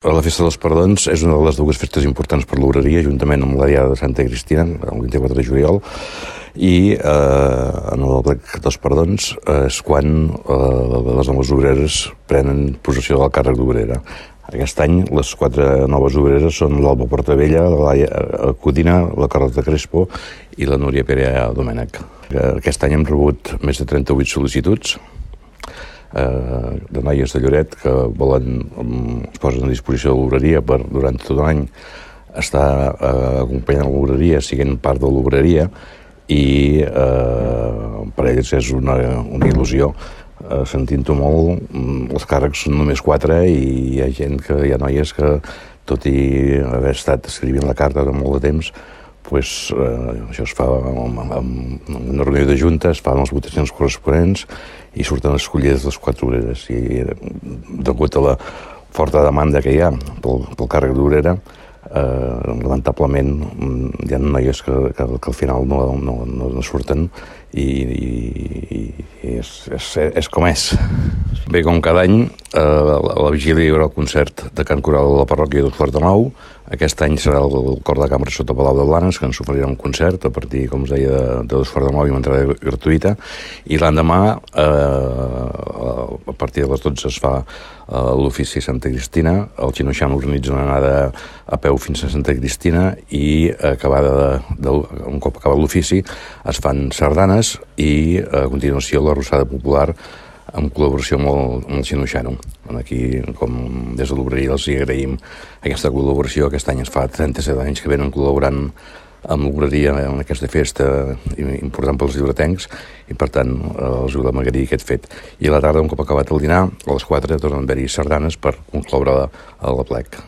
La Festa dels Perdons és una de les dues festes importants per l'obreria, juntament amb la Diada de Santa Cristina, el 24 de juliol, i eh, en el Plec dels Perdons és quan eh, les noves obreres prenen possessió del càrrec d'obrera. Aquest any les quatre noves obreres són l'Alba Portavella, la Laia Codina, la Carlota Crespo i la Núria Perea Domènech. Aquest any hem rebut més de 38 sol·licituds, eh, de noies de Lloret que volen, es posen a disposició de l'obreria per durant tot l'any estar eh, acompanyant l'obreria, siguent part de l'obreria i eh, per ells és una, una il·lusió eh, sentint-ho molt, mm, els càrrecs són només quatre i hi ha gent que hi ha noies que tot i haver estat escrivint la carta de molt de temps pues, eh, això es fa amb una reunió de junta, es fan les votacions corresponents i surten escollides les quatre obreres. I degut a la forta demanda que hi ha pel, pel càrrec d'obrera, eh, lamentablement hi ha noies que, que, que al final no, no, no, surten i, i, i és, és, és com és. Bé, com cada any, eh, a la vigília hi haurà el concert de Can Coral de la parròquia de Fort de Nou. Aquest any serà el cor de cambra sota Palau de Blanes, que ens oferirà un concert a partir, com us deia, de, de Fort de Nou i una entrada gratuïta. I l'endemà, eh, a partir de les 12 es fa eh, l'ofici Santa Cristina. El Xinoixant organitza una anada a peu fins a Santa Cristina i acabada de, de, un cop acabat l'ofici es fan sardanes i a continuació la Rossada Popular en col·laboració amb el, amb el Xinoixano. Aquí, com des de l'obreria, els agraïm aquesta col·laboració. Aquest any es fa 37 anys que venen col·laborant amb l'obreria en aquesta festa important pels llibretencs i per tant els volem agrair aquest fet. I a la tarda, un cop acabat el dinar, a les 4 tornen a haver-hi sardanes per concloure la plec.